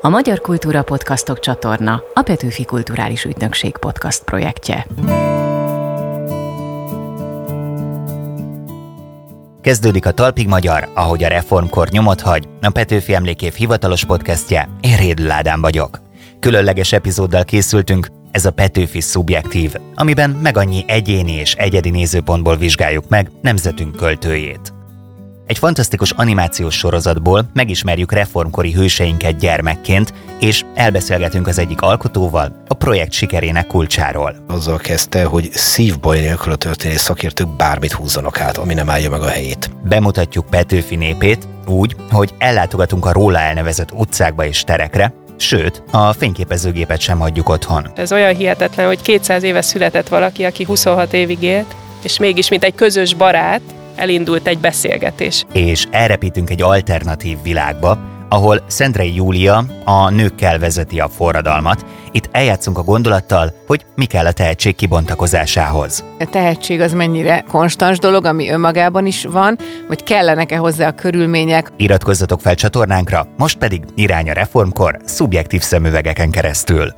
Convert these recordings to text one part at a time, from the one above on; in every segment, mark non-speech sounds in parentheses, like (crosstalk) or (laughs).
A Magyar Kultúra Podcastok csatorna a Petőfi Kulturális Ügynökség podcast projektje. Kezdődik a Talpig Magyar, ahogy a reformkor nyomot hagy, a Petőfi Emlékév hivatalos podcastje, én Rédl Ádám vagyok. Különleges epizóddal készültünk, ez a Petőfi Szubjektív, amiben meg annyi egyéni és egyedi nézőpontból vizsgáljuk meg nemzetünk költőjét. Egy fantasztikus animációs sorozatból megismerjük reformkori hőseinket gyermekként, és elbeszélgetünk az egyik alkotóval a projekt sikerének kulcsáról. Azzal kezdte, hogy szívbaj nélkül a történész szakértők bármit húzzanak át, ami nem állja meg a helyét. Bemutatjuk Petőfi népét úgy, hogy ellátogatunk a róla elnevezett utcákba és terekre, Sőt, a fényképezőgépet sem hagyjuk otthon. Ez olyan hihetetlen, hogy 200 éve született valaki, aki 26 évig élt, és mégis, mint egy közös barát, elindult egy beszélgetés. És elrepítünk egy alternatív világba, ahol Szendrei Júlia a nőkkel vezeti a forradalmat. Itt eljátszunk a gondolattal, hogy mi kell a tehetség kibontakozásához. A tehetség az mennyire konstans dolog, ami önmagában is van, vagy kellenek-e hozzá a körülmények. Iratkozzatok fel csatornánkra, most pedig irány a reformkor szubjektív szemüvegeken keresztül.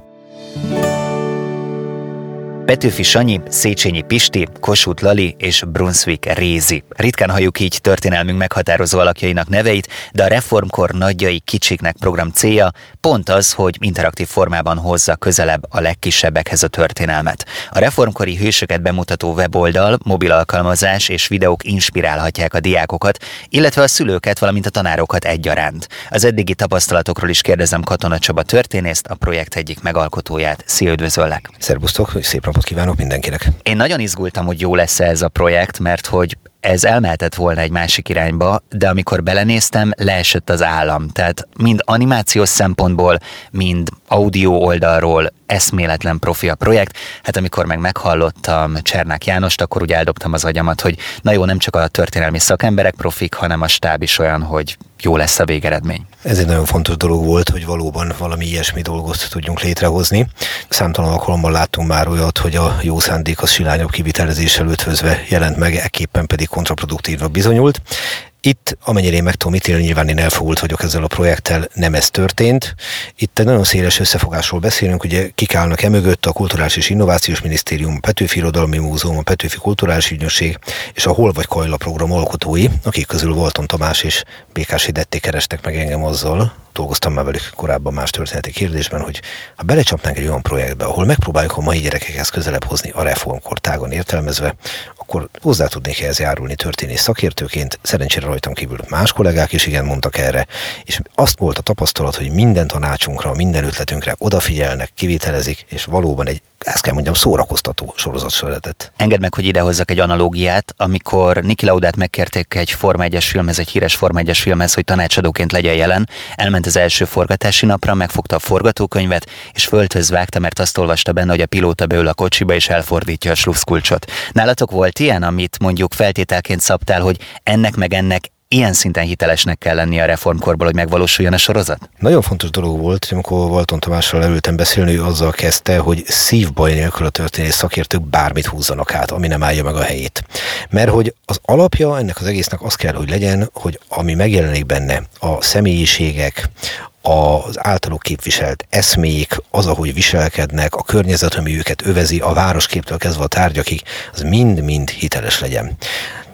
Petőfi Sanyi, Széchenyi Pisti, Kossuth Lali és Brunswick Rézi. Ritkán halljuk így történelmünk meghatározó alakjainak neveit, de a reformkor nagyjai kicsiknek program célja pont az, hogy interaktív formában hozza közelebb a legkisebbekhez a történelmet. A reformkori hősöket bemutató weboldal, mobil alkalmazás és videók inspirálhatják a diákokat, illetve a szülőket, valamint a tanárokat egyaránt. Az eddigi tapasztalatokról is kérdezem Katona Csaba történészt, a projekt egyik megalkotóját. Szia, üdvözöllek! Szerbusztok, szép napot kívánok mindenkinek! Én nagyon izgultam, hogy jó lesz ez a projekt, mert hogy ez elmehetett volna egy másik irányba, de amikor belenéztem, leesett az állam. Tehát mind animációs szempontból, mind audio oldalról eszméletlen profi a projekt. Hát amikor meg meghallottam Csernák Jánost, akkor úgy eldobtam az agyamat, hogy na jó, nem csak a történelmi szakemberek profik, hanem a stáb is olyan, hogy jó lesz a végeredmény. Ez egy nagyon fontos dolog volt, hogy valóban valami ilyesmi dolgot tudjunk létrehozni. Számtalan alkalommal láttunk már olyat, hogy a jó szándék az silányabb kivitelezéssel ötvözve jelent meg, ekképpen pedig kontraproduktívra bizonyult. Itt, amennyire én meg tudom ítélni, nyilván én elfogult vagyok ezzel a projekttel, nem ez történt. Itt egy nagyon széles összefogásról beszélünk, ugye kik állnak emögött a Kulturális és Innovációs Minisztérium, a Petőfi Irodalmi Múzeum, a Petőfi Kulturális Ügynökség és a Hol vagy Kajla program alkotói, akik közül Volton Tamás és Békási Detté kerestek meg engem azzal, dolgoztam már velük korábban más történeti kérdésben, hogy ha belecsapnánk egy olyan projektbe, ahol megpróbáljuk a mai gyerekekhez közelebb hozni a reformkortágon értelmezve, akkor hozzá tudnék ehhez járulni történész szakértőként. Szerencsére rajtam kívül más kollégák is igen mondtak erre, és azt volt a tapasztalat, hogy minden tanácsunkra, minden ötletünkre odafigyelnek, kivitelezik, és valóban egy ezt kell mondjam, szórakoztató sorozat született. Engedd meg, hogy idehozzak egy analógiát, amikor Niki Laudát megkérték egy Forma 1 filmhez, egy híres Forma 1 filmhez, hogy tanácsadóként legyen jelen, elment az első forgatási napra, megfogta a forgatókönyvet, és földhöz vágta, mert azt olvasta benne, hogy a pilóta beül a kocsiba, és elfordítja a sluszkulcsot. Nálatok volt ilyen, amit mondjuk feltételként szabtál, hogy ennek meg ennek ilyen szinten hitelesnek kell lenni a reformkorból, hogy megvalósuljon a sorozat? Nagyon fontos dolog volt, hogy amikor Valton Tamással előttem beszélni, ő azzal kezdte, hogy szívbaj nélkül a történész szakértők bármit húzzanak át, ami nem állja meg a helyét. Mert hogy az alapja ennek az egésznek az kell, hogy legyen, hogy ami megjelenik benne, a személyiségek, az általuk képviselt eszmék, az, ahogy viselkednek, a környezet, ami őket övezi, a városképtől kezdve a tárgyakig, az mind-mind hiteles legyen.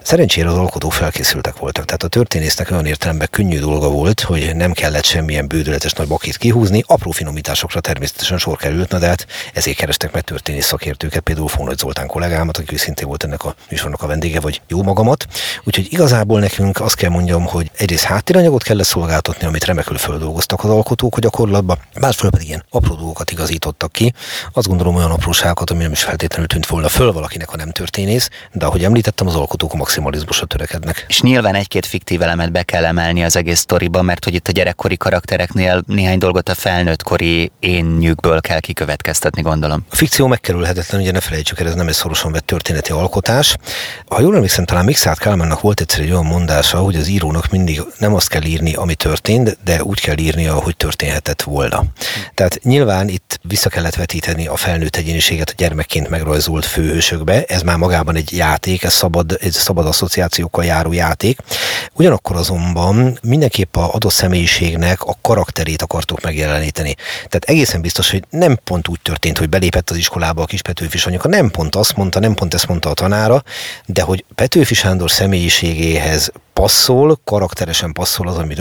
Szerencsére az alkotók felkészültek voltak, tehát a történésznek olyan értelemben könnyű dolga volt, hogy nem kellett semmilyen bődületes nagy bakit kihúzni, apró finomításokra természetesen sor került, na de hát ezért kerestek meg történész szakértőket, például Fónagy Zoltán kollégámat, aki szintén volt ennek a műsornak a vendége, vagy jó magamat. Úgyhogy igazából nekünk azt kell mondjam, hogy egyrészt háttéranyagot kellett szolgáltatni, amit remekül földolgoztak az alkotók a gyakorlatban, másfél pedig ilyen apró dolgokat igazítottak ki. Azt gondolom olyan apróságokat, ami nem is feltétlenül tűnt volna föl valakinek, ha nem történész, de ahogy említettem, az alkotók a maximalizmusra törekednek. És nyilván egy-két fiktív elemet be kell emelni az egész sztoriba, mert hogy itt a gyerekkori karaktereknél néhány dolgot a felnőttkori énnyükből kell kikövetkeztetni, gondolom. A fikció megkerülhetetlen, ugye ne felejtsük el, ez nem egy szorosan vett történeti alkotás. Ha jól emlékszem, talán Mixát Kálmánnak volt egyszer egy olyan mondása, hogy az írónak mindig nem azt kell írni, ami történt, de úgy kell írnia, hogy történhetett volna. Tehát nyilván itt vissza kellett vetíteni a felnőtt egyéniséget a gyermekként megrajzolt főhősökbe. Ez már magában egy játék, ez szabad, ez szabad asszociációkkal járó játék. Ugyanakkor azonban mindenképp a adott személyiségnek a karakterét akartuk megjeleníteni. Tehát egészen biztos, hogy nem pont úgy történt, hogy belépett az iskolába a kis Petőfi Sanyika, nem pont azt mondta, nem pont ezt mondta a tanára, de hogy Petőfi Sándor személyiségéhez passzol, karakteresen passzol az, amit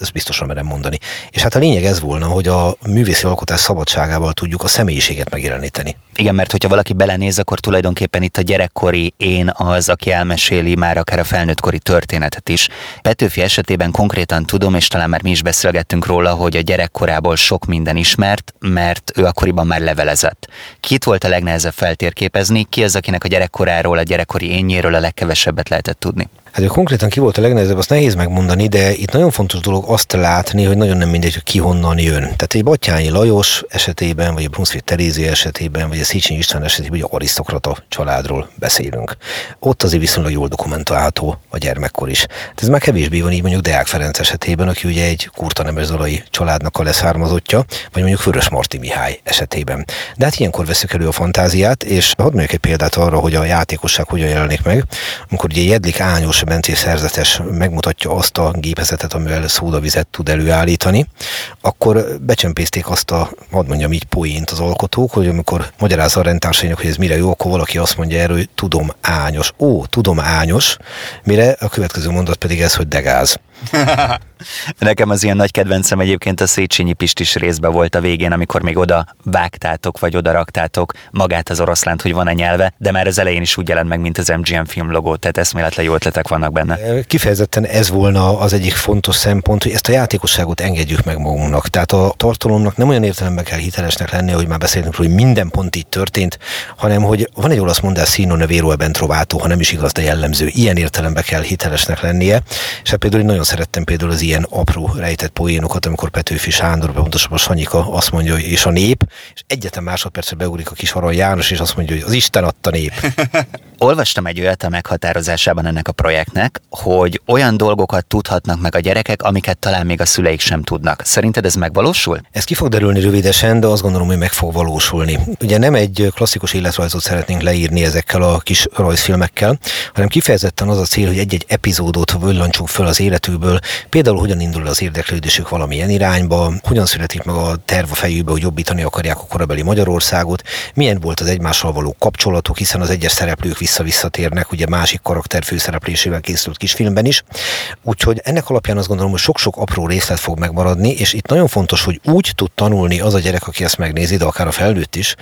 ezt biztosan merem mondani. És hát a lényeg ez volna, hogy a művészi alkotás szabadságával tudjuk a személyiséget megjeleníteni. Igen, mert hogyha valaki belenéz, akkor tulajdonképpen itt a gyerekkori én az, aki elmeséli már akár a felnőttkori történetet is. Petőfi esetében konkrétan tudom, és talán már mi is beszélgettünk róla, hogy a gyerekkorából sok minden ismert, mert ő akkoriban már levelezett. Kit volt a legnehezebb feltérképezni, ki az, akinek a gyerekkoráról, a gyerekkori énjéről a legkevesebbet lehetett tudni? Hát ő konkrétan ki volt a legnehezebb, azt nehéz megmondani, de itt nagyon fontos dolog azt látni, hogy nagyon nem mindegy, hogy ki honnan jön. Tehát egy Batyányi Lajos esetében, vagy a Brunswick Terézi esetében, vagy a Széchenyi István esetében, vagy arisztokrata családról beszélünk. Ott azért viszonylag jól dokumentálható a gyermekkor is. Tehát ez már kevésbé van így mondjuk Deák Ferenc esetében, aki ugye egy kurta nemezolai családnak a leszármazottja, vagy mondjuk Vörös Marti Mihály esetében. De hát ilyenkor veszük elő a fantáziát, és hadd mondjuk egy példát arra, hogy a játékosság hogyan jelenik meg. Amikor ugye Jedlik Ányos Bencé szerzetes megmutatja azt a gépezetet, amivel szódavizet tud előállítani, akkor becsempészték azt a, hadd mondjam így, poént az alkotók, hogy amikor magyarázza a rendtársainak, hogy ez mire jó, akkor valaki azt mondja erről, hogy tudom ányos. Ó, tudom ányos, mire a következő mondat pedig ez, hogy degáz. (laughs) Nekem az ilyen nagy kedvencem egyébként a Széchenyi Pistis részbe volt a végén, amikor még oda vágtátok, vagy oda raktátok magát az oroszlánt, hogy van-e nyelve, de már az elején is úgy jelent meg, mint az MGM film logó, tehát eszméletlen jó ötletek vannak benne. Kifejezetten ez volna az egyik fontos szempont, hogy ezt a játékosságot engedjük meg magunknak. Tehát a tartalomnak nem olyan értelemben kell hitelesnek lenni, hogy már beszéltünk hogy minden pont így történt, hanem hogy van egy olasz mondás Sino Nevero ben trovato, ha nem is igaz, de jellemző. Ilyen értelemben kell hitelesnek lennie. És hát például nagyon szerettem például az ilyen apró rejtett poénokat, amikor Petőfi Sándor, pontosabban Sanyika azt mondja, hogy és a nép, és egyetlen másodpercre beugrik a kis Haron János, és azt mondja, hogy az Isten adta nép. (laughs) Olvastam egy olyat a meghatározásában ennek a projektnek, hogy olyan dolgokat tudhatnak meg a gyerekek, amiket talán még a szüleik sem tudnak. Szerinted ez megvalósul? Ez ki fog derülni rövidesen, de azt gondolom, hogy meg fog valósulni. Ugye nem egy klasszikus életrajzot szeretnénk leírni ezekkel a kis rajzfilmekkel, hanem kifejezetten az a cél, hogy egy-egy epizódot villancsunk föl az életükből, például hogyan indul az érdeklődésük valamilyen irányba, hogyan születik meg a terv a fejükbe, hogy jobbítani akarják a korabeli Magyarországot, milyen volt az egymással való kapcsolatuk, hiszen az egyes szereplők vissza-visszatérnek, ugye másik karakter főszereplésével készült kisfilmben is. Úgyhogy ennek alapján azt gondolom, hogy sok-sok apró részlet fog megmaradni, és itt nagyon fontos, hogy úgy tud tanulni az a gyerek, aki ezt megnézi, de akár a felnőtt is,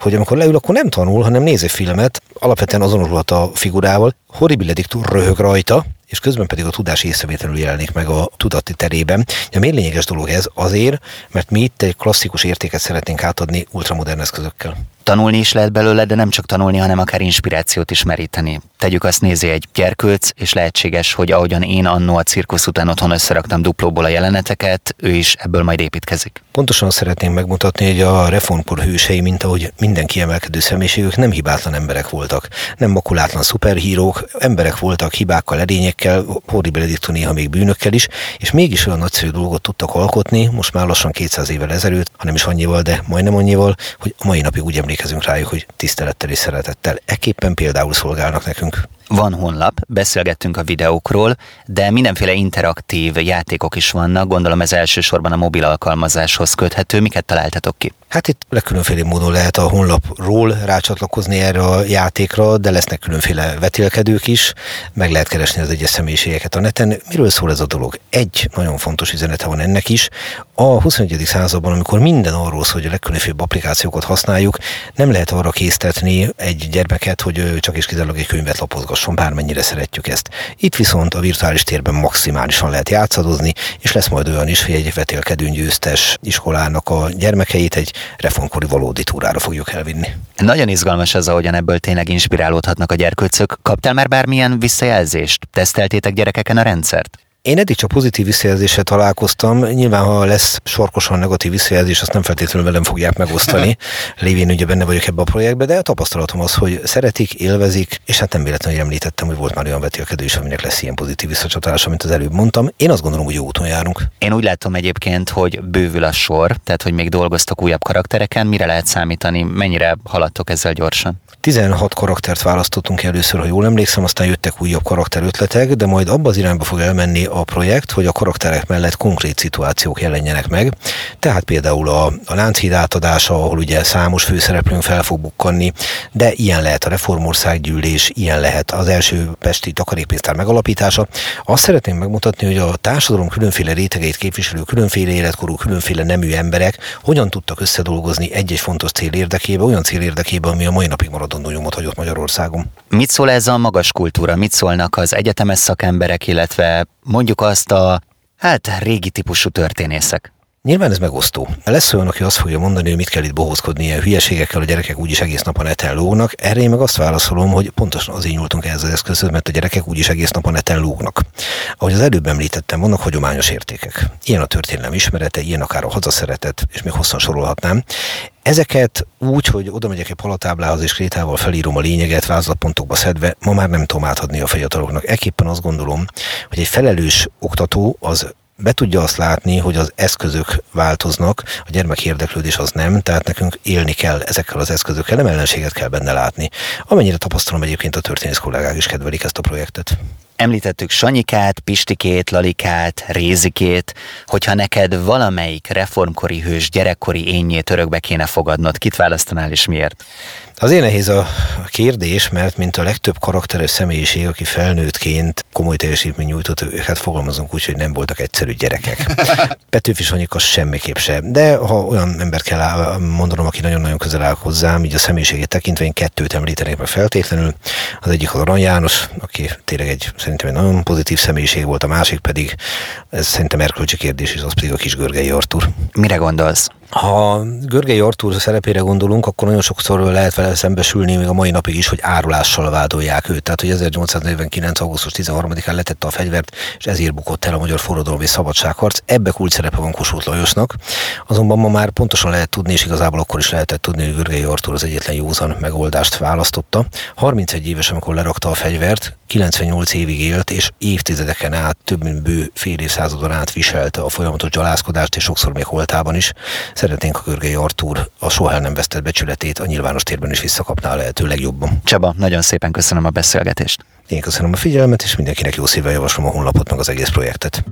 hogy amikor leül, akkor nem tanul, hanem nézi filmet, alapvetően azonosulhat a figurával, horribile röhög rajta, és közben pedig a tudás észrevételül jelenik meg a tudati terében. Ja, miért lényeges dolog ez? Azért, mert mi itt egy klasszikus értéket szeretnénk átadni ultramodern eszközökkel tanulni is lehet belőle, de nem csak tanulni, hanem akár inspirációt is meríteni. Tegyük azt nézi egy gyerkőc, és lehetséges, hogy ahogyan én annó a cirkusz után otthon összeraktam duplóból a jeleneteket, ő is ebből majd építkezik. Pontosan szeretném megmutatni, hogy a reformkor hősei, mint ahogy minden kiemelkedő személyiségük nem hibátlan emberek voltak. Nem makulátlan szuperhírók, emberek voltak hibákkal, edényekkel, horrible néha még bűnökkel is, és mégis olyan nagyszerű dolgot tudtak alkotni, most már lassan 200 évvel ezelőtt, hanem is annyival, de majdnem annyival, hogy a mai napig úgy emlékezünk rájuk, hogy tisztelettel és szeretettel. Eképpen például szolgálnak nekünk. Van honlap, beszélgettünk a videókról, de mindenféle interaktív játékok is vannak, gondolom ez elsősorban a mobil alkalmazáshoz köthető. Miket találtatok ki? Hát itt legkülönféle módon lehet a honlapról rácsatlakozni erre a játékra, de lesznek különféle vetélkedők is, meg lehet keresni az egyes személyiségeket a neten. Miről szól ez a dolog? Egy nagyon fontos üzenete van ennek is. A 21. században, amikor minden arról szól, hogy a legkülönfébb applikációkat használjuk, nem lehet arra késztetni egy gyermeket, hogy csak és kizárólag egy könyvet lapozgasson, bármennyire szeretjük ezt. Itt viszont a virtuális térben maximálisan lehet játszadozni, és lesz majd olyan is, hogy egy vetélkedőn győztes iskolának a gyermekeit egy reformkori valódi túrára fogjuk elvinni. Nagyon izgalmas ez, ahogyan ebből tényleg inspirálódhatnak a gyerkőcök. Kaptál már bármilyen visszajelzést? Teszteltétek gyerekeken a rendszert? Én eddig csak pozitív visszajelzéssel találkoztam. Nyilván, ha lesz sorkosan negatív visszajelzés, azt nem feltétlenül velem fogják megosztani. (laughs) Lévén ugye benne vagyok ebbe a projektbe, de a tapasztalatom az, hogy szeretik, élvezik, és hát nem véletlenül említettem, hogy volt már olyan vetélkedő is, aminek lesz ilyen pozitív visszacsatolása, mint az előbb mondtam. Én azt gondolom, hogy jó úton járunk. Én úgy látom egyébként, hogy bővül a sor, tehát hogy még dolgoztok újabb karaktereken, mire lehet számítani, mennyire haladtok ezzel gyorsan? 16 karaktert választottunk először, ha jól emlékszem, aztán jöttek újabb karakterötletek, de majd abba az irányba fog elmenni a projekt, hogy a karakterek mellett konkrét szituációk jelenjenek meg. Tehát például a, a Lánchíd átadása, ahol ugye számos főszereplőnk fel fog bukkanni, de ilyen lehet a Reformországgyűlés, ilyen lehet az első pesti takarékpénztár megalapítása. Azt szeretném megmutatni, hogy a társadalom különféle rétegeit képviselő, különféle életkorú, különféle nemű emberek hogyan tudtak összedolgozni egy-egy fontos cél érdekében, olyan cél érdekében, ami a mai napig maradandó nyomot hagyott Magyarországon. Mit szól ez a magas kultúra? Mit szólnak az egyetemes szakemberek, illetve mondjuk azt a hát régi típusú történészek? Nyilván ez megosztó. Lesz olyan, aki azt fogja mondani, hogy mit kell itt bohózkodni ilyen hülyeségekkel, a gyerekek úgyis egész nap a lógnak. Erre én meg azt válaszolom, hogy pontosan azért nyúltunk ehhez az eszközhöz, mert a gyerekek úgyis egész nap a lógnak. Ahogy az előbb említettem, vannak hagyományos értékek. Ilyen a történelem ismerete, ilyen akár a hazaszeretet, és még hosszan sorolhatnám. Ezeket úgy, hogy oda megyek egy palatáblához és krétával felírom a lényeget, vázlatpontokba szedve, ma már nem tudom átadni a fiataloknak. Ekképpen azt gondolom, hogy egy felelős oktató az be tudja azt látni, hogy az eszközök változnak, a gyermek érdeklődés az nem, tehát nekünk élni kell ezekkel az eszközökkel, nem ellenséget kell benne látni. Amennyire tapasztalom egyébként a történész kollégák is kedvelik ezt a projektet. Említettük Sanyikát, Pistikét, Lalikát, Rézikét, hogyha neked valamelyik reformkori hős gyerekkori énjét örökbe kéne fogadnod, kit választanál és miért? Azért nehéz a kérdés, mert mint a legtöbb karakteres személyiség, aki felnőttként komoly teljesítmény nyújtott, hát fogalmazunk úgy, hogy nem voltak egyszerű gyerekek. (laughs) Petőfi Sanyika semmiképp sem. De ha olyan embert kell mondanom, aki nagyon-nagyon közel áll hozzám, így a személyiségét tekintve én kettőt említenék meg feltétlenül. Az egyik az Arany János, aki tényleg egy szerintem egy nagyon pozitív személyiség volt, a másik pedig, ez szerintem erkölcsi kérdés, és az pedig a kis Görgei Artur. Mire gondolsz? Ha Görgei Artúr szerepére gondolunk, akkor nagyon sokszor lehet vele szembesülni, még a mai napig is, hogy árulással vádolják őt. Tehát, hogy 1849. augusztus 13-án letette a fegyvert, és ezért bukott el a magyar forradalom és szabadságharc. Ebbe kulcs szerepe van Kossuth Lajosnak. Azonban ma már pontosan lehet tudni, és igazából akkor is lehetett tudni, hogy Görgei Artúr az egyetlen józan megoldást választotta. 31 éves, amikor lerakta a fegyvert, 98 évig élt, és évtizedeken át, több mint bő fél évszázadon át viselte a folyamatos gyalászkodást, és sokszor még holtában is. Szeretnénk a Görgei Artúr a soha nem vesztett becsületét a nyilvános térben is visszakapná a lehető legjobban. Csaba, nagyon szépen köszönöm a beszélgetést. Én köszönöm a figyelmet, és mindenkinek jó szívvel javaslom a honlapot, meg az egész projektet.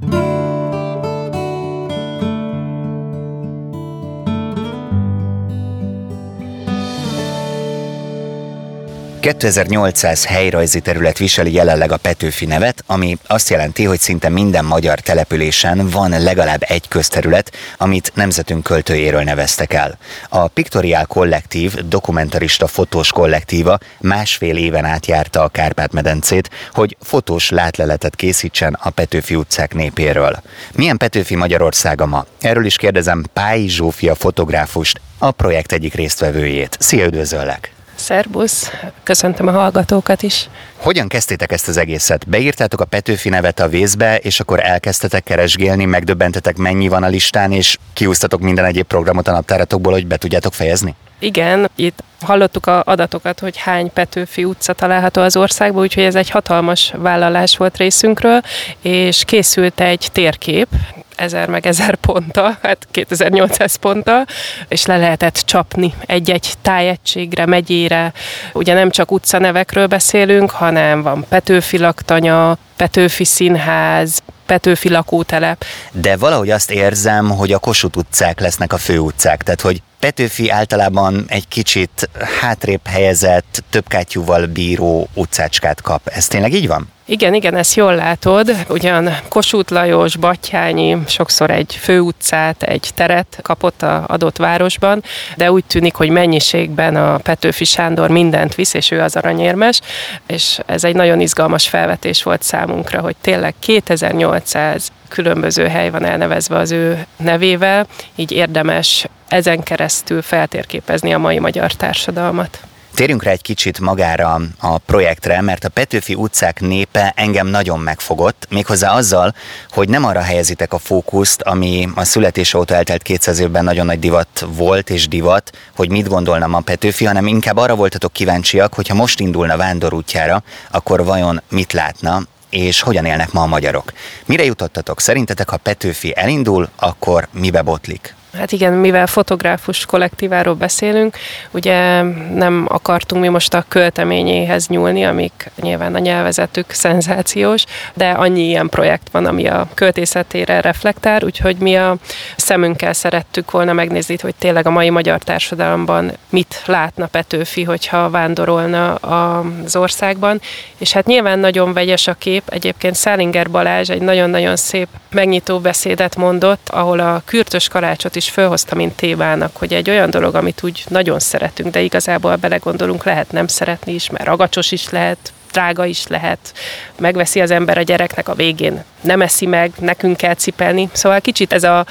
2800 helyrajzi terület viseli jelenleg a Petőfi nevet, ami azt jelenti, hogy szinte minden magyar településen van legalább egy közterület, amit nemzetünk költőjéről neveztek el. A Pictorial Kollektív, dokumentarista fotós kollektíva másfél éven át járta a Kárpát-medencét, hogy fotós látleletet készítsen a Petőfi utcák népéről. Milyen Petőfi Magyarországa ma? Erről is kérdezem Pályi Zsófia fotográfust, a projekt egyik résztvevőjét. Szia, üdvözöllek! Szerbusz, köszöntöm a hallgatókat is. Hogyan kezdtétek ezt az egészet? Beírtátok a Petőfi nevet a vészbe, és akkor elkezdtetek keresgélni, megdöbbentetek mennyi van a listán, és kiúztatok minden egyéb programot a naptáratokból, hogy be tudjátok fejezni? Igen, itt hallottuk a adatokat, hogy hány Petőfi utca található az országban, úgyhogy ez egy hatalmas vállalás volt részünkről, és készült egy térkép, ezer meg ezer ponta, hát 2800 ponta, és le lehetett csapni egy-egy tájegységre, megyére. Ugye nem csak utcanevekről beszélünk, hanem van Petőfi laktanya, Petőfi színház, Petőfi lakótelep. De valahogy azt érzem, hogy a Kossuth utcák lesznek a főutcák, tehát hogy Petőfi általában egy kicsit hátrébb helyezett, több kátyúval bíró utcácskát kap. Ez tényleg így van? Igen, igen, ezt jól látod. Ugyan Kossuth Lajos, Batyányi sokszor egy főutcát, egy teret kapott a adott városban, de úgy tűnik, hogy mennyiségben a Petőfi Sándor mindent visz, és ő az aranyérmes, és ez egy nagyon izgalmas felvetés volt számunkra, hogy tényleg 2800 különböző hely van elnevezve az ő nevével, így érdemes ezen keresztül feltérképezni a mai magyar társadalmat. Térjünk rá egy kicsit magára a projektre, mert a Petőfi utcák népe engem nagyon megfogott, méghozzá azzal, hogy nem arra helyezitek a fókuszt, ami a születés óta eltelt 200 évben nagyon nagy divat volt és divat, hogy mit gondolna a Petőfi, hanem inkább arra voltatok kíváncsiak, hogyha most indulna vándor útjára, akkor vajon mit látna, és hogyan élnek ma a magyarok. Mire jutottatok? Szerintetek, ha Petőfi elindul, akkor mibe botlik? Hát igen, mivel fotográfus kollektíváról beszélünk, ugye nem akartunk mi most a költeményéhez nyúlni, amik nyilván a nyelvezetük szenzációs, de annyi ilyen projekt van, ami a költészetére reflektál, úgyhogy mi a szemünkkel szerettük volna megnézni, hogy tényleg a mai magyar társadalomban mit látna Petőfi, hogyha vándorolna az országban, és hát nyilván nagyon vegyes a kép, egyébként Szálinger Balázs egy nagyon-nagyon szép megnyitó beszédet mondott, ahol a kürtös karácsot is felhozta, mint témának, hogy egy olyan dolog, amit úgy nagyon szeretünk, de igazából belegondolunk, lehet nem szeretni is, mert ragacsos is lehet, drága is lehet, megveszi az ember a gyereknek a végén, nem eszi meg, nekünk kell cipelni. Szóval kicsit ez a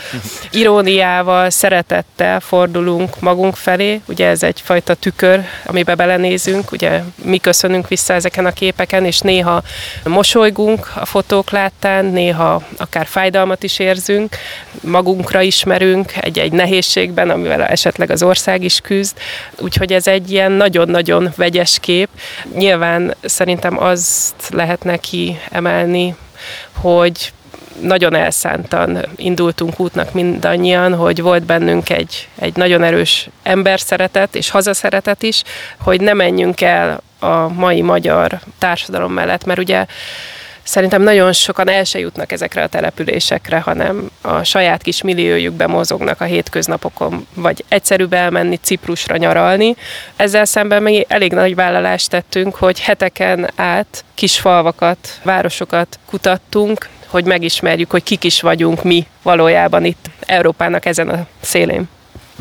iróniával, szeretettel fordulunk magunk felé, ugye ez egyfajta tükör, amiben belenézünk, ugye mi köszönünk vissza ezeken a képeken, és néha mosolygunk a fotók láttán, néha akár fájdalmat is érzünk, magunkra ismerünk egy-egy nehézségben, amivel esetleg az ország is küzd, úgyhogy ez egy ilyen nagyon-nagyon vegyes kép. Nyilván szerintem azt lehet neki emelni, hogy nagyon elszántan indultunk útnak mindannyian, hogy volt bennünk egy, egy nagyon erős emberszeretet és hazaszeretet is, hogy ne menjünk el a mai magyar társadalom mellett, mert ugye Szerintem nagyon sokan el se jutnak ezekre a településekre, hanem a saját kis milliójukbe mozognak a hétköznapokon, vagy egyszerűbb elmenni Ciprusra nyaralni. Ezzel szemben mi elég nagy vállalást tettünk, hogy heteken át kis falvakat, városokat kutattunk, hogy megismerjük, hogy kik is vagyunk mi valójában itt Európának ezen a szélén.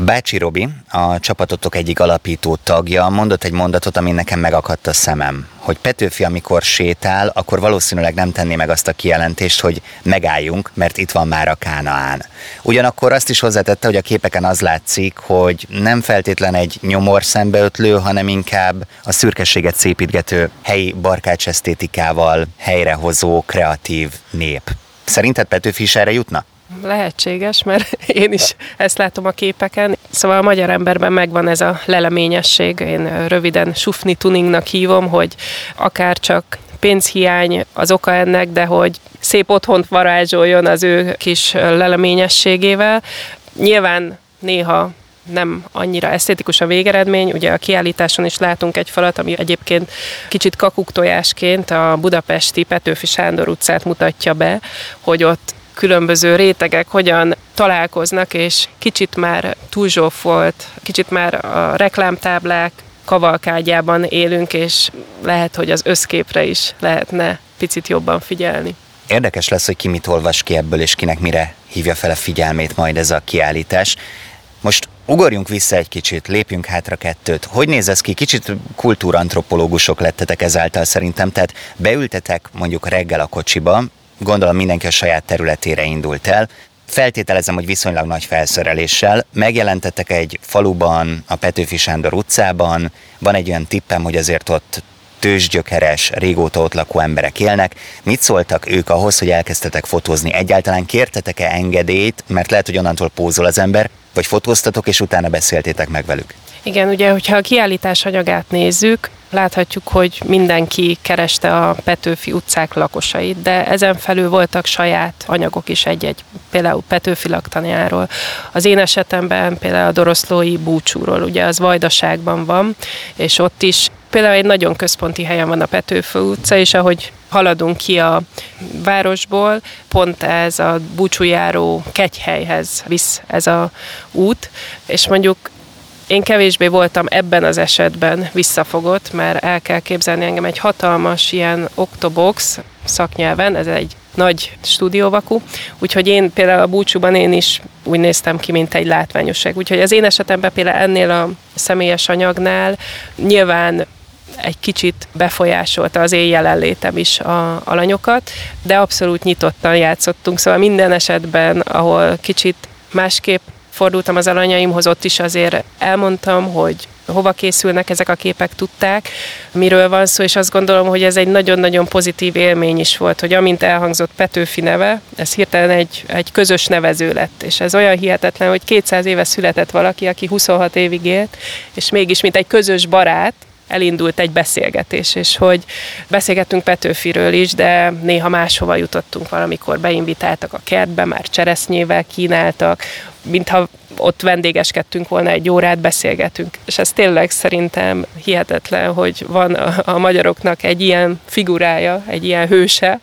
Bácsi Robi, a csapatotok egyik alapító tagja, mondott egy mondatot, ami nekem megakadt a szemem. Hogy Petőfi, amikor sétál, akkor valószínűleg nem tenné meg azt a kijelentést, hogy megálljunk, mert itt van már a Kánaán. Ugyanakkor azt is hozzátette, hogy a képeken az látszik, hogy nem feltétlen egy nyomor szembeötlő, hanem inkább a szürkességet szépítgető helyi barkács helyrehozó kreatív nép. Szerinted Petőfi is erre jutna? Lehetséges, mert (laughs) én is ezt látom a képeken. Szóval a magyar emberben megvan ez a leleményesség, én röviden sufni tuningnak hívom, hogy akár csak pénzhiány az oka ennek, de hogy szép otthont varázsoljon az ő kis leleményességével. Nyilván néha nem annyira esztétikus a végeredmény. Ugye a kiállításon is látunk egy falat, ami egyébként kicsit kakuktojásként a budapesti Petőfi Sándor utcát mutatja be, hogy ott különböző rétegek hogyan találkoznak, és kicsit már túlzsófolt, kicsit már a reklámtáblák kavalkádjában élünk, és lehet, hogy az összképre is lehetne picit jobban figyelni. Érdekes lesz, hogy ki mit olvas ki ebből, és kinek mire hívja fel a figyelmét majd ez a kiállítás. Most ugorjunk vissza egy kicsit, lépjünk hátra kettőt. Hogy néz ez ki? Kicsit kultúrantropológusok lettetek ezáltal szerintem, tehát beültetek mondjuk reggel a kocsiba, gondolom mindenki a saját területére indult el, Feltételezem, hogy viszonylag nagy felszereléssel. Megjelentettek egy faluban, a Petőfi Sándor utcában. Van egy olyan tippem, hogy azért ott tőzsgyökeres, régóta ott lakó emberek élnek. Mit szóltak ők ahhoz, hogy elkezdtetek fotózni? Egyáltalán kértetek-e engedélyt, mert lehet, hogy onnantól pózol az ember, vagy fotóztatok, és utána beszéltétek meg velük? Igen, ugye, hogyha a kiállítás anyagát nézzük, láthatjuk, hogy mindenki kereste a Petőfi utcák lakosait, de ezen felül voltak saját anyagok is egy-egy, például Petőfi laktanyáról. Az én esetemben például a Doroszlói búcsúról, ugye az Vajdaságban van, és ott is például egy nagyon központi helyen van a Petőfi utca, és ahogy haladunk ki a városból, pont ez a búcsújáró kegyhelyhez visz ez a út, és mondjuk én kevésbé voltam ebben az esetben visszafogott, mert el kell képzelni engem egy hatalmas ilyen oktobox szaknyelven, ez egy nagy stúdióvakú, úgyhogy én például a búcsúban én is úgy néztem ki, mint egy látványosság. Úgyhogy az én esetemben például ennél a személyes anyagnál nyilván egy kicsit befolyásolta az én jelenlétem is a alanyokat, de abszolút nyitottan játszottunk, szóval minden esetben, ahol kicsit másképp fordultam az alanyaimhoz, ott is azért elmondtam, hogy hova készülnek ezek a képek, tudták, miről van szó, és azt gondolom, hogy ez egy nagyon-nagyon pozitív élmény is volt, hogy amint elhangzott Petőfi neve, ez hirtelen egy, egy közös nevező lett, és ez olyan hihetetlen, hogy 200 éve született valaki, aki 26 évig élt, és mégis, mint egy közös barát, elindult egy beszélgetés, és hogy beszélgettünk Petőfiről is, de néha máshova jutottunk valamikor, beinvitáltak a kertbe, már cseresznyével kínáltak, mintha ott vendégeskedtünk volna, egy órát beszélgetünk. És ez tényleg szerintem hihetetlen, hogy van a, magyaroknak egy ilyen figurája, egy ilyen hőse,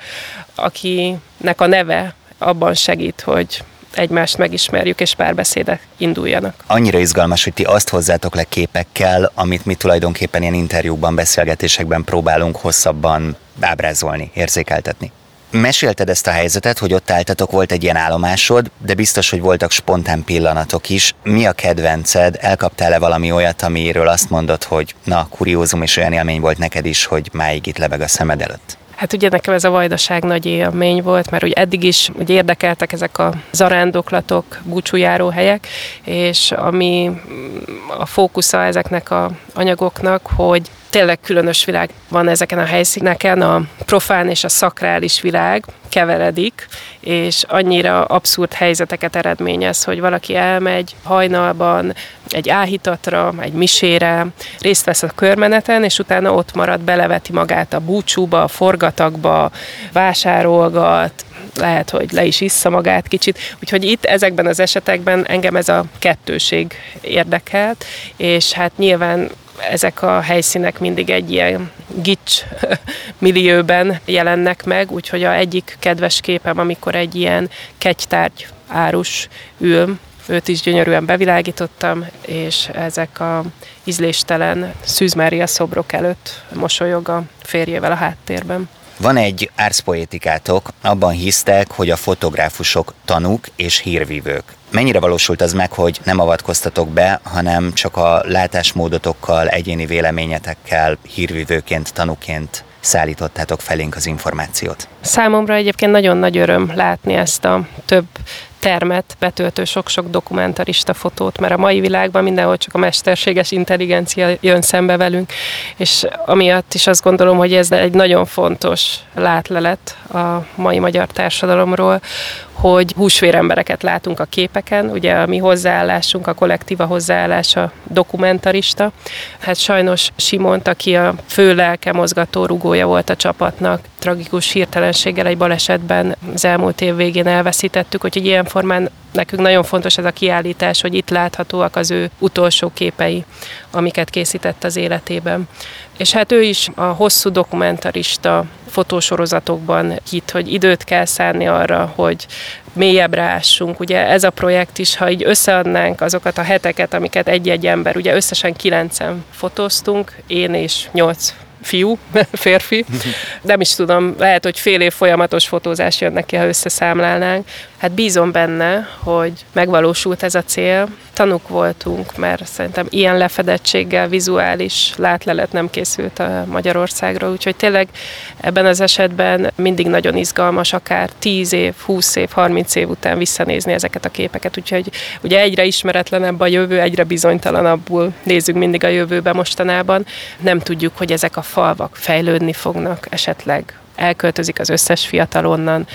akinek a neve abban segít, hogy egymást megismerjük, és párbeszédek induljanak. Annyira izgalmas, hogy ti azt hozzátok le képekkel, amit mi tulajdonképpen ilyen interjúkban, beszélgetésekben próbálunk hosszabban ábrázolni, érzékeltetni. Mesélted ezt a helyzetet, hogy ott álltatok, volt egy ilyen állomásod, de biztos, hogy voltak spontán pillanatok is. Mi a kedvenced? Elkaptál-e valami olyat, amiről azt mondod, hogy na, kuriózum és olyan élmény volt neked is, hogy máig itt lebeg a szemed előtt? Hát ugye nekem ez a vajdaság nagy élmény volt, mert ugye eddig is ugye érdekeltek ezek a zarándoklatok, búcsújáró helyek, és ami a fókusza ezeknek a anyagoknak, hogy tényleg különös világ van ezeken a helyszíneken, a profán és a szakrális világ keveredik, és annyira abszurd helyzeteket eredményez, hogy valaki elmegy hajnalban egy áhítatra, egy misére, részt vesz a körmeneten, és utána ott marad, beleveti magát a búcsúba, a forgatagba, vásárolgat, lehet, hogy le is issza magát kicsit. Úgyhogy itt ezekben az esetekben engem ez a kettőség érdekelt, és hát nyilván ezek a helyszínek mindig egy ilyen gics (laughs) millióben jelennek meg, úgyhogy a egyik kedves képem, amikor egy ilyen kegytárgy árus ül, őt is gyönyörűen bevilágítottam, és ezek a ízléstelen Szűz szobrok előtt mosolyog a férjével a háttérben. Van egy árszpoétikátok, abban hisztek, hogy a fotográfusok tanúk és hírvívők. Mennyire valósult az meg, hogy nem avatkoztatok be, hanem csak a látásmódotokkal, egyéni véleményetekkel, hírvívőként, tanúként szállítottátok felénk az információt? Számomra egyébként nagyon nagy öröm látni ezt a több termet betöltő sok-sok dokumentarista fotót, mert a mai világban mindenhol csak a mesterséges intelligencia jön szembe velünk, és amiatt is azt gondolom, hogy ez egy nagyon fontos látlelet a mai magyar társadalomról, hogy húsvérembereket látunk a képeken, ugye a mi hozzáállásunk, a kollektíva hozzáállása dokumentarista. Hát sajnos Simont, aki a fő lelke mozgató rugója volt a csapatnak, tragikus hirtelenséggel egy balesetben az elmúlt év végén elveszítettük, hogy ilyen formán nekünk nagyon fontos ez a kiállítás, hogy itt láthatóak az ő utolsó képei, amiket készített az életében. És hát ő is a hosszú dokumentarista fotósorozatokban hitt, hogy időt kell szánni arra, hogy mélyebbre ássunk. Ugye ez a projekt is, ha így összeadnánk azokat a heteket, amiket egy-egy ember, ugye összesen kilencen fotóztunk, én és nyolc fiú, (laughs) férfi. Nem is tudom, lehet, hogy fél év folyamatos fotózás jön neki, ha összeszámlálnánk. Hát bízom benne, hogy megvalósult ez a cél. Tanuk voltunk, mert szerintem ilyen lefedettséggel vizuális látlelet nem készült a Magyarországról, úgyhogy tényleg ebben az esetben mindig nagyon izgalmas, akár 10 év, 20 év, 30 év után visszanézni ezeket a képeket, úgyhogy ugye egyre ismeretlenebb a jövő, egyre bizonytalanabbul nézzük mindig a jövőbe mostanában. Nem tudjuk, hogy ezek a falvak fejlődni fognak, esetleg elköltözik az összes fiatal onnan,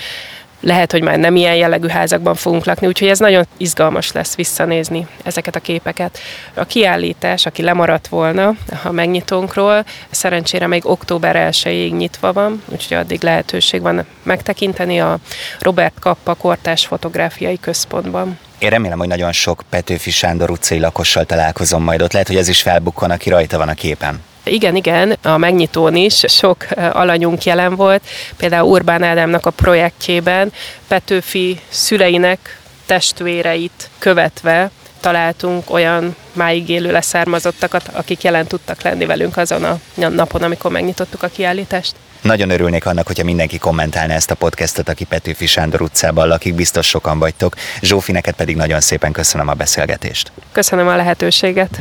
lehet, hogy már nem ilyen jellegű házakban fogunk lakni, úgyhogy ez nagyon izgalmas lesz visszanézni ezeket a képeket. A kiállítás, aki lemaradt volna a megnyitónkról, szerencsére még október 1-ig nyitva van, úgyhogy addig lehetőség van megtekinteni a Robert Kappa Kortás Fotográfiai Központban. Én remélem, hogy nagyon sok Petőfi Sándor utcai lakossal találkozom majd ott. Lehet, hogy ez is felbukkan, aki rajta van a képen. Igen, igen, a megnyitón is sok alanyunk jelen volt. Például Urbán Ádámnak a projektjében Petőfi szüleinek testvéreit követve találtunk olyan máig élő leszármazottakat, akik jelen tudtak lenni velünk azon a napon, amikor megnyitottuk a kiállítást. Nagyon örülnék annak, hogyha mindenki kommentálna ezt a podcastot, aki Petőfi Sándor utcában lakik, biztos sokan vagytok. Zsófi, neked pedig nagyon szépen köszönöm a beszélgetést. Köszönöm a lehetőséget.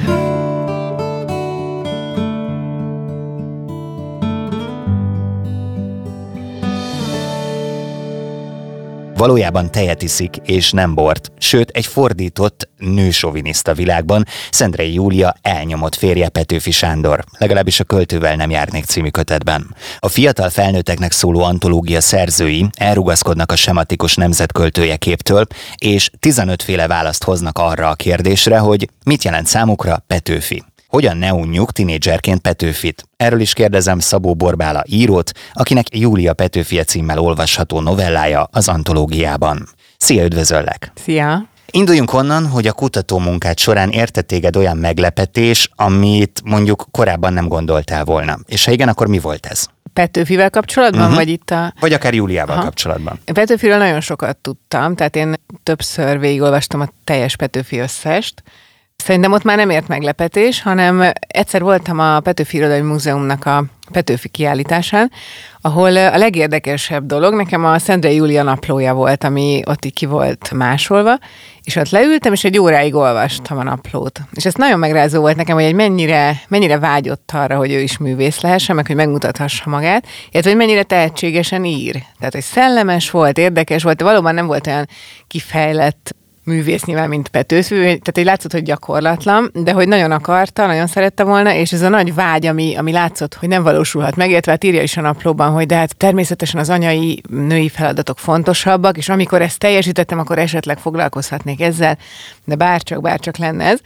Valójában tejet iszik, és nem bort, sőt egy fordított nősoviniszta világban Szendrei Júlia elnyomott férje Petőfi Sándor, legalábbis a költővel nem járnék című kötetben. A fiatal felnőtteknek szóló antológia szerzői elrugaszkodnak a sematikus nemzetköltője képtől, és 15 féle választ hoznak arra a kérdésre, hogy mit jelent számukra Petőfi. Hogyan ne unjuk tinédzserként Petőfit? Erről is kérdezem Szabó Borbála írót, akinek Júlia Petőfie címmel olvasható novellája az antológiában. Szia, üdvözöllek! Szia! Induljunk onnan, hogy a kutató munkát során érte téged olyan meglepetés, amit mondjuk korábban nem gondoltál volna. És ha igen, akkor mi volt ez? Petőfivel kapcsolatban, uh-huh. vagy itt a... Vagy akár Júliával Aha. kapcsolatban. Petőfiről nagyon sokat tudtam, tehát én többször végigolvastam a teljes Petőfi összest, Szerintem ott már nem ért meglepetés, hanem egyszer voltam a Petőfi Irodai Múzeumnak a Petőfi kiállításán, ahol a legérdekesebb dolog nekem a Szendrei Júlia naplója volt, ami ott ki volt másolva, és ott leültem, és egy óráig olvastam a naplót. És ez nagyon megrázó volt nekem, hogy egy mennyire, mennyire vágyott arra, hogy ő is művész lehessen, meg hogy megmutathassa magát, illetve hogy mennyire tehetségesen ír. Tehát, hogy szellemes volt, érdekes volt, de valóban nem volt olyan kifejlett művész nyilván, mint Petőfi, tehát egy látszott, hogy gyakorlatlan, de hogy nagyon akarta, nagyon szerette volna, és ez a nagy vágy, ami, ami látszott, hogy nem valósulhat meg, illetve hát írja is a naplóban, hogy de hát természetesen az anyai női feladatok fontosabbak, és amikor ezt teljesítettem, akkor esetleg foglalkozhatnék ezzel, de bárcsak, bárcsak lenne ez.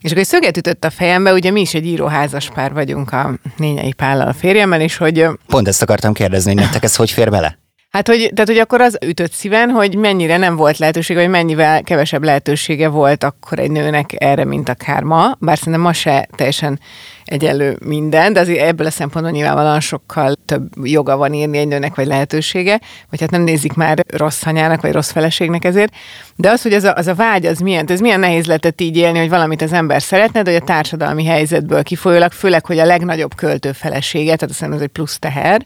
És akkor egy szöget ütött a fejembe, ugye mi is egy íróházas pár vagyunk a Nényei Pállal a férjemmel, és hogy... Pont ezt akartam kérdezni, hogy nektek ez hogy fér bele? Hát, hogy, tehát, hogy akkor az ütött szíven, hogy mennyire nem volt lehetőség, vagy mennyivel kevesebb lehetősége volt akkor egy nőnek erre, mint akár ma, bár szerintem ma se teljesen egyenlő minden, de azért ebből a szempontból nyilvánvalóan sokkal több joga van írni egy nőnek, vagy lehetősége, vagy hát nem nézik már rossz anyának, vagy rossz feleségnek ezért. De az, hogy az a, az a vágy, az milyen, ez milyen nehéz lehetett így élni, hogy valamit az ember szeretne, de hogy a társadalmi helyzetből kifolyólag, főleg, hogy a legnagyobb költő felesége, tehát azt ez egy plusz teher,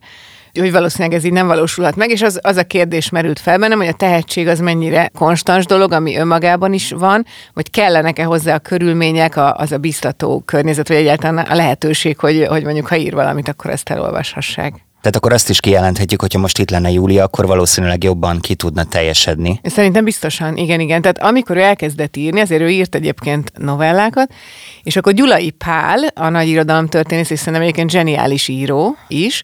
hogy valószínűleg ez így nem valósulhat meg, és az, az a kérdés merült fel bennem, hogy a tehetség az mennyire konstans dolog, ami önmagában is van, vagy kellenek-e hozzá a körülmények, a, az a biztató környezet, vagy egyáltalán a lehetőség, hogy, hogy mondjuk ha ír valamit, akkor ezt elolvashassák. Tehát akkor azt is kijelenthetjük, hogyha most itt lenne Júlia, akkor valószínűleg jobban ki tudna teljesedni. Szerintem biztosan, igen, igen. Tehát amikor ő elkezdett írni, azért ő írt egyébként novellákat, és akkor Gyulai Pál, a nagy irodalomtörténész, és szerintem egyébként zseniális író is,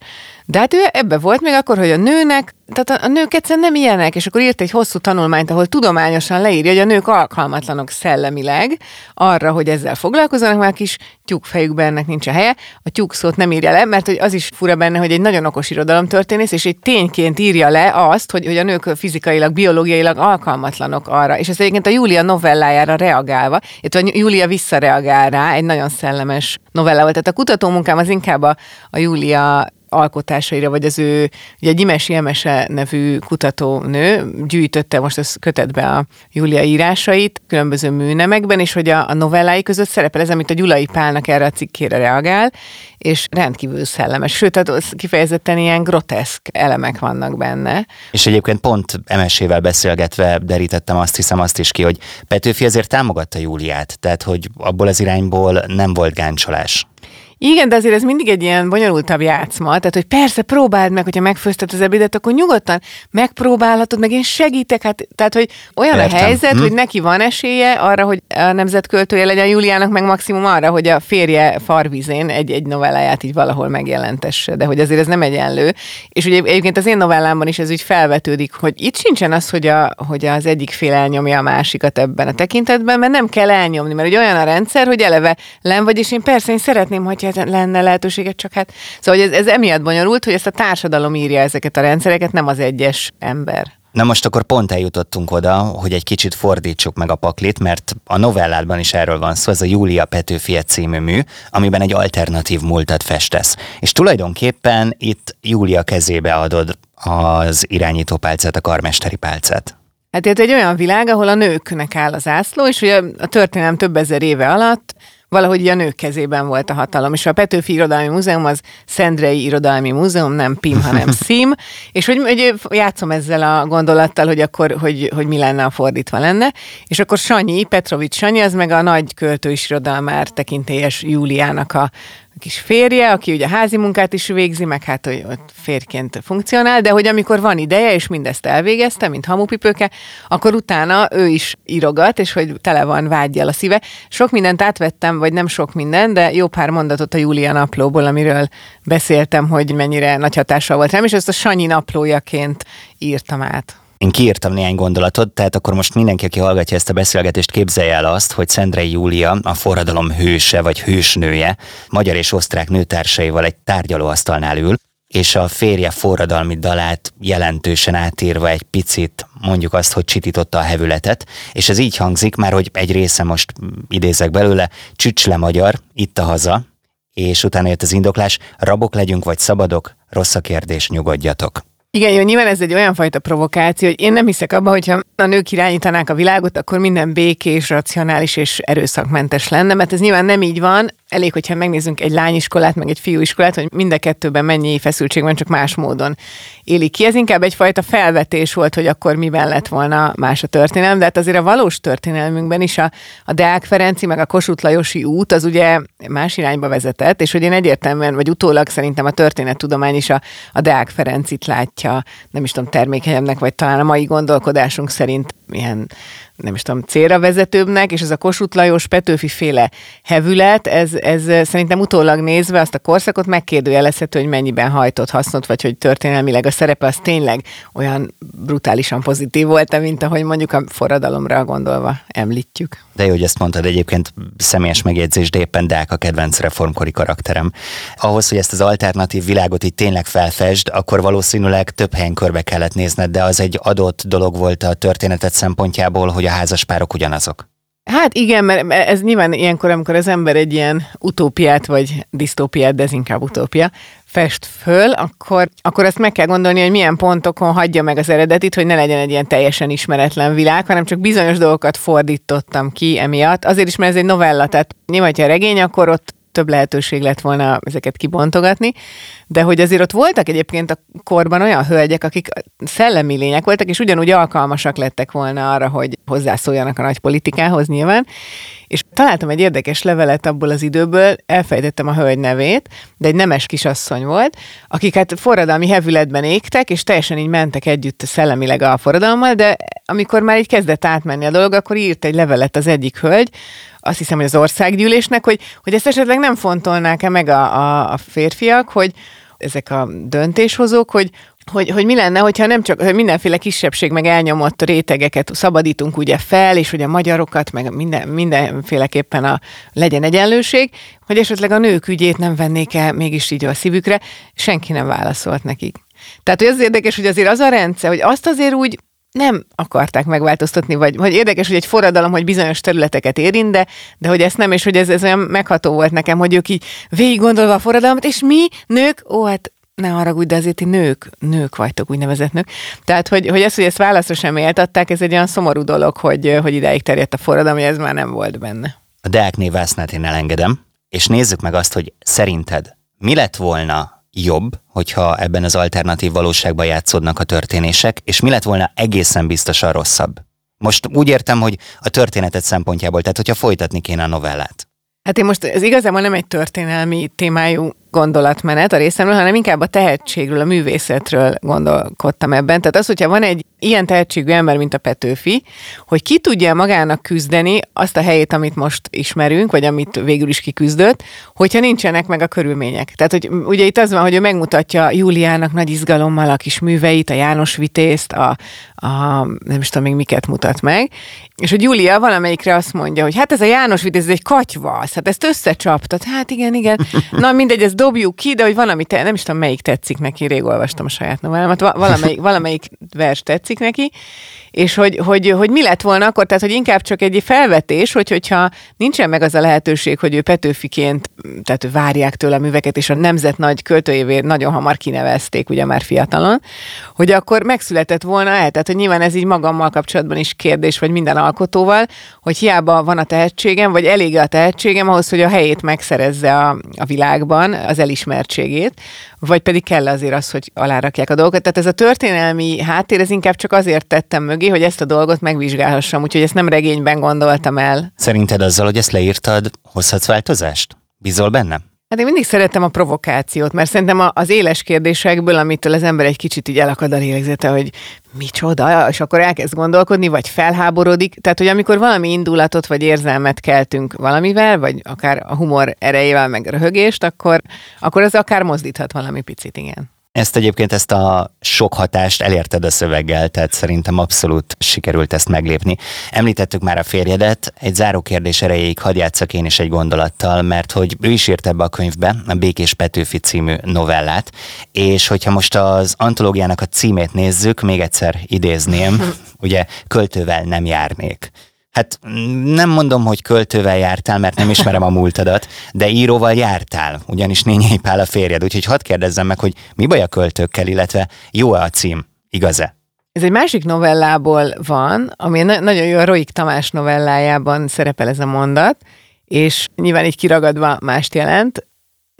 de hát ő ebbe volt még akkor, hogy a nőnek, tehát a nők egyszerűen nem ilyenek, és akkor írt egy hosszú tanulmányt, ahol tudományosan leírja, hogy a nők alkalmatlanok szellemileg arra, hogy ezzel foglalkozzanak, a kis tyúkfejükben ennek nincs a helye. A tyúk szót nem írja le, mert hogy az is fura benne, hogy egy nagyon okos irodalomtörténész, és egy tényként írja le azt, hogy, hogy a nők fizikailag, biológiailag alkalmatlanok arra. És ez egyébként a Júlia novellájára reagálva, illetve Júlia visszareagál rá, egy nagyon szellemes novella volt. Tehát a kutatómunkám az inkább a, a Júlia alkotásaira, vagy az ő, ugye Gyimesi Emese nevű kutatónő gyűjtötte most az kötetbe a Júlia írásait különböző műnemekben, és hogy a, a novellái között szerepel ez, amit a Gyulai Pálnak erre a cikkére reagál, és rendkívül szellemes. Sőt, tehát kifejezetten ilyen groteszk elemek vannak benne. És egyébként pont Emesével beszélgetve derítettem azt hiszem azt is ki, hogy Petőfi azért támogatta Júliát, tehát hogy abból az irányból nem volt gáncsolás. Igen, de azért ez mindig egy ilyen bonyolultabb játszma. Tehát, hogy persze próbáld meg, hogyha megfőzted az ebédet, akkor nyugodtan megpróbálhatod, meg én segítek. Hát, tehát, hogy olyan Értem. a helyzet, hm. hogy neki van esélye arra, hogy a nemzetköltője legyen Juliának, meg maximum arra, hogy a férje farvizén egy, egy novelláját így valahol megjelentesse, de hogy azért ez nem egyenlő. És ugye egyébként az én novellámban is ez úgy felvetődik, hogy itt sincsen az, hogy, a, hogy az egyik fél elnyomja a másikat ebben a tekintetben, mert nem kell elnyomni, mert ugye olyan a rendszer, hogy eleve len vagy, és én persze én szeretném, hogy lenne lehetőséget, csak hát... Szóval ez, ez emiatt bonyolult, hogy ezt a társadalom írja ezeket a rendszereket, nem az egyes ember. Na most akkor pont eljutottunk oda, hogy egy kicsit fordítsuk meg a paklit, mert a novelládban is erről van szó, ez a Júlia Petőfie című mű, amiben egy alternatív múltat festesz. És tulajdonképpen itt Júlia kezébe adod az irányító pálcát, a karmesteri pálcát. Hát ez egy olyan világ, ahol a nőknek áll az ászló, és ugye a történelem több ezer éve alatt valahogy a nők kezében volt a hatalom. És a Petőfi Irodalmi Múzeum az Szendrei Irodalmi Múzeum, nem PIM, hanem (laughs) SZIM, és hogy, hogy játszom ezzel a gondolattal, hogy akkor, hogy, hogy mi lenne, a fordítva lenne. És akkor Sanyi, Petrovics Sanyi, az meg a nagy költő is irodalmár tekintélyes Júliának a kis férje, aki ugye házi munkát is végzi, meg hát hogy ott férként funkcionál, de hogy amikor van ideje, és mindezt elvégezte, mint hamupipőke, akkor utána ő is írogat, és hogy tele van vágyjal a szíve. Sok mindent átvettem, vagy nem sok minden, de jó pár mondatot a Júlia naplóból, amiről beszéltem, hogy mennyire nagy hatással volt rám, és ezt a Sanyi naplójaként írtam át. Én kiírtam néhány gondolatot, tehát akkor most mindenki, aki hallgatja ezt a beszélgetést, képzelje el azt, hogy Szendrei Júlia a forradalom hőse vagy hősnője, magyar és osztrák nőtársaival egy tárgyalóasztalnál ül, és a férje forradalmi dalát jelentősen átírva egy picit, mondjuk azt, hogy csitította a hevületet, és ez így hangzik, már hogy egy része most idézek belőle, csücs magyar, itt a haza, és utána jött az indoklás, rabok legyünk vagy szabadok, rossz a kérdés, nyugodjatok. Igen, jó, nyilván ez egy olyan fajta provokáció, hogy én nem hiszek abban, hogyha a nők irányítanák a világot, akkor minden békés, racionális és erőszakmentes lenne, mert ez nyilván nem így van. Elég, hogyha megnézzünk egy lányiskolát, meg egy fiúiskolát, hogy mind a kettőben mennyi feszültség van, csak más módon élik ki. Ez inkább egyfajta felvetés volt, hogy akkor miben lett volna más a történelem, de hát azért a valós történelmünkben is a, a Deák Ferenci, meg a Kossuth Lajosi út az ugye más irányba vezetett, és hogy én egyértelműen, vagy utólag szerintem a történettudomány is a, a Deák Ferencit látja, nem is tudom, termékenyebbnek, vagy talán a mai gondolkodásunk szerint ilyen nem is tudom, célra vezetőbbnek, és ez a Kossuth Lajos Petőfi féle hevület, ez, ez szerintem utólag nézve azt a korszakot megkérdőjelezhető, hogy mennyiben hajtott hasznot, vagy hogy történelmileg a szerepe az tényleg olyan brutálisan pozitív volt, mint ahogy mondjuk a forradalomra gondolva említjük. De jó, hogy ezt mondtad egyébként személyes megjegyzés, de éppen Deák a kedvenc reformkori karakterem. Ahhoz, hogy ezt az alternatív világot így tényleg felfesd, akkor valószínűleg több helyen körbe kellett nézned, de az egy adott dolog volt a történetet szempontjából, hogy a házaspárok ugyanazok. Hát igen, mert ez nyilván ilyenkor, amikor az ember egy ilyen utópiát, vagy disztópiát, de ez inkább utópia, fest föl, akkor, akkor azt meg kell gondolni, hogy milyen pontokon hagyja meg az eredetit, hogy ne legyen egy ilyen teljesen ismeretlen világ, hanem csak bizonyos dolgokat fordítottam ki emiatt. Azért is, mert ez egy novella, tehát nyilván, ha regény, akkor ott több lehetőség lett volna ezeket kibontogatni, de hogy azért ott voltak egyébként a korban olyan hölgyek, akik szellemi lények voltak, és ugyanúgy alkalmasak lettek volna arra, hogy hozzászóljanak a nagy politikához nyilván, és találtam egy érdekes levelet abból az időből, elfejtettem a hölgy nevét, de egy nemes kisasszony volt, akik hát forradalmi hevületben égtek, és teljesen így mentek együtt szellemileg a forradalommal, de amikor már így kezdett átmenni a dolog, akkor írt egy levelet az egyik hölgy, azt hiszem, hogy az országgyűlésnek, hogy, hogy ezt esetleg nem fontolnák-e meg a, a, a férfiak, hogy ezek a döntéshozók, hogy, hogy, hogy mi lenne, hogyha nem csak hogy mindenféle kisebbség, meg elnyomott rétegeket szabadítunk ugye fel, és hogy a magyarokat, meg minden, mindenféleképpen a, legyen egyenlőség, hogy esetleg a nők ügyét nem vennék el mégis így a szívükre, senki nem válaszolt nekik. Tehát, hogy az érdekes, hogy azért az a rendszer, hogy azt azért úgy nem akarták megváltoztatni, vagy hogy érdekes, hogy egy forradalom, hogy bizonyos területeket érint, de, de hogy ezt nem, és hogy ez, ez olyan megható volt nekem, hogy ők így végig gondolva a forradalmat, és mi, nők, ó, hát ne haragudj, de azért ti nők, nők vagytok, úgynevezett nők. Tehát, hogy, hogy ezt, hogy ezt válaszra sem éltatták, ez egy olyan szomorú dolog, hogy, hogy ideig terjedt a forradalom, hogy ez már nem volt benne. A Deák névásznát én elengedem, és nézzük meg azt, hogy szerinted mi lett volna jobb, hogyha ebben az alternatív valóságban játszódnak a történések, és mi lett volna egészen biztosan rosszabb? Most úgy értem, hogy a történetet szempontjából, tehát hogyha folytatni kéne a novellát. Hát én most ez igazából nem egy történelmi témájú gondolatmenet a részemről, hanem inkább a tehetségről, a művészetről gondolkodtam ebben. Tehát az, hogyha van egy ilyen tehetségű ember, mint a Petőfi, hogy ki tudja magának küzdeni azt a helyét, amit most ismerünk, vagy amit végül is kiküzdött, hogyha nincsenek meg a körülmények. Tehát, hogy ugye itt az van, hogy ő megmutatja Júliának nagy izgalommal a kis műveit, a János Vitézt, a, a nem is tudom még miket mutat meg, és hogy Júlia valamelyikre azt mondja, hogy hát ez a János Vitéz, ez egy katyvasz, hát ezt összecsaptad, hát igen, igen. (laughs) Na mindegy, ez dobjuk ki, de hogy valami, te, nem is tudom melyik tetszik neki, rég olvastam a saját novellámat, valamelyik, valamelyik vers tetszik neki, és hogy, hogy, hogy mi lett volna akkor, tehát hogy inkább csak egy felvetés, hogy, hogyha nincsen meg az a lehetőség, hogy ő Petőfiként, tehát várják tőle a műveket, és a nemzet nagy költőjévé nagyon hamar kinevezték, ugye már fiatalon, hogy akkor megszületett volna el, tehát hogy nyilván ez így magammal kapcsolatban is kérdés, vagy minden alkotóval, hogy hiába van a tehetségem, vagy elég a tehetségem ahhoz, hogy a helyét megszerezze a, a világban, az elismertségét, vagy pedig kell azért az, hogy alárakják a dolgokat. Tehát ez a történelmi háttér, ez inkább csak azért tettem mögé, hogy ezt a dolgot megvizsgálhassam, úgyhogy ezt nem regényben gondoltam el. Szerinted azzal, hogy ezt leírtad, hozhatsz változást? Bízol benne? Hát én mindig szeretem a provokációt, mert szerintem az éles kérdésekből, amitől az ember egy kicsit így elakad a lélegzete, hogy micsoda, és akkor elkezd gondolkodni, vagy felháborodik. Tehát, hogy amikor valami indulatot vagy érzelmet keltünk valamivel, vagy akár a humor erejével, meg röhögést, akkor, akkor az akár mozdíthat valami picit, igen. Ezt egyébként ezt a sok hatást elérted a szöveggel, tehát szerintem abszolút sikerült ezt meglépni. Említettük már a férjedet, egy záró kérdés erejéig hadd játszak én is egy gondolattal, mert hogy ő is írt ebbe a könyvbe a Békés Petőfi című novellát, és hogyha most az antológiának a címét nézzük, még egyszer idézném, (laughs) ugye költővel nem járnék. Hát nem mondom, hogy költővel jártál, mert nem ismerem a múltadat, de íróval jártál, ugyanis Nényei Pál a férjed, úgyhogy hadd kérdezzem meg, hogy mi baj a költőkkel, illetve jó-e a cím, igaz-e? Ez egy másik novellából van, ami na- nagyon jó, a Roik Tamás novellájában szerepel ez a mondat, és nyilván így kiragadva mást jelent.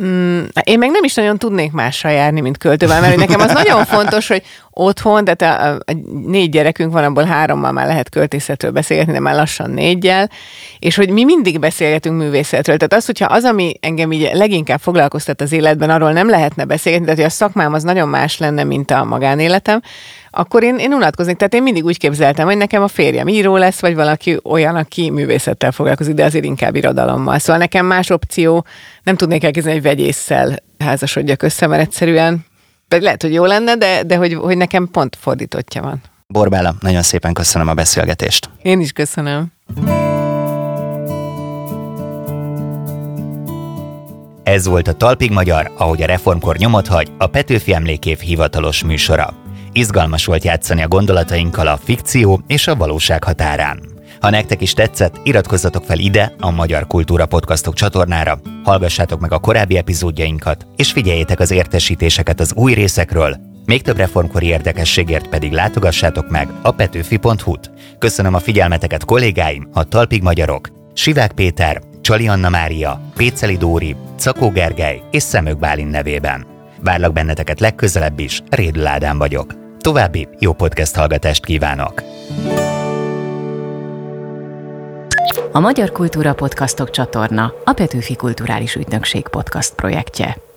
Mm, én meg nem is nagyon tudnék mással járni, mint költővel, mert nekem az nagyon fontos, hogy otthon, tehát a, a négy gyerekünk van, abból hárommal már lehet költészetről beszélgetni, de már lassan négyel, és hogy mi mindig beszélgetünk művészetről. Tehát az, hogyha az, ami engem így leginkább foglalkoztat az életben, arról nem lehetne beszélgetni, tehát hogy a szakmám az nagyon más lenne, mint a magánéletem, akkor én, én unatkoznék. Tehát én mindig úgy képzeltem, hogy nekem a férjem író lesz, vagy valaki olyan, aki művészettel foglalkozik, de azért inkább irodalommal. Szóval nekem más opció, nem tudnék elképzelni, hogy vegyésszel házasodjak össze, mert egyszerűen lehet, hogy jó lenne, de, de hogy, hogy nekem pont fordítottja van. Borbála, nagyon szépen köszönöm a beszélgetést. Én is köszönöm. Ez volt a Talpig Magyar, ahogy a reformkor nyomot hagy, a Petőfi Emlékév hivatalos műsora. Izgalmas volt játszani a gondolatainkkal a fikció és a valóság határán. Ha nektek is tetszett, iratkozzatok fel ide a Magyar Kultúra Podcastok csatornára, hallgassátok meg a korábbi epizódjainkat, és figyeljétek az értesítéseket az új részekről, még több reformkori érdekességért pedig látogassátok meg a petőfi.hu-t. Köszönöm a figyelmeteket kollégáim, a Talpig Magyarok, Sivák Péter, Csali Anna Mária, Péceli Dóri, Cakó Gergely és Szemök Bálin nevében. Várlak benneteket legközelebb is, Rédl Ádám vagyok. További jó podcast hallgatást kívánok! A Magyar Kultúra Podcastok csatorna a Petőfi Kulturális Ügynökség podcast projektje.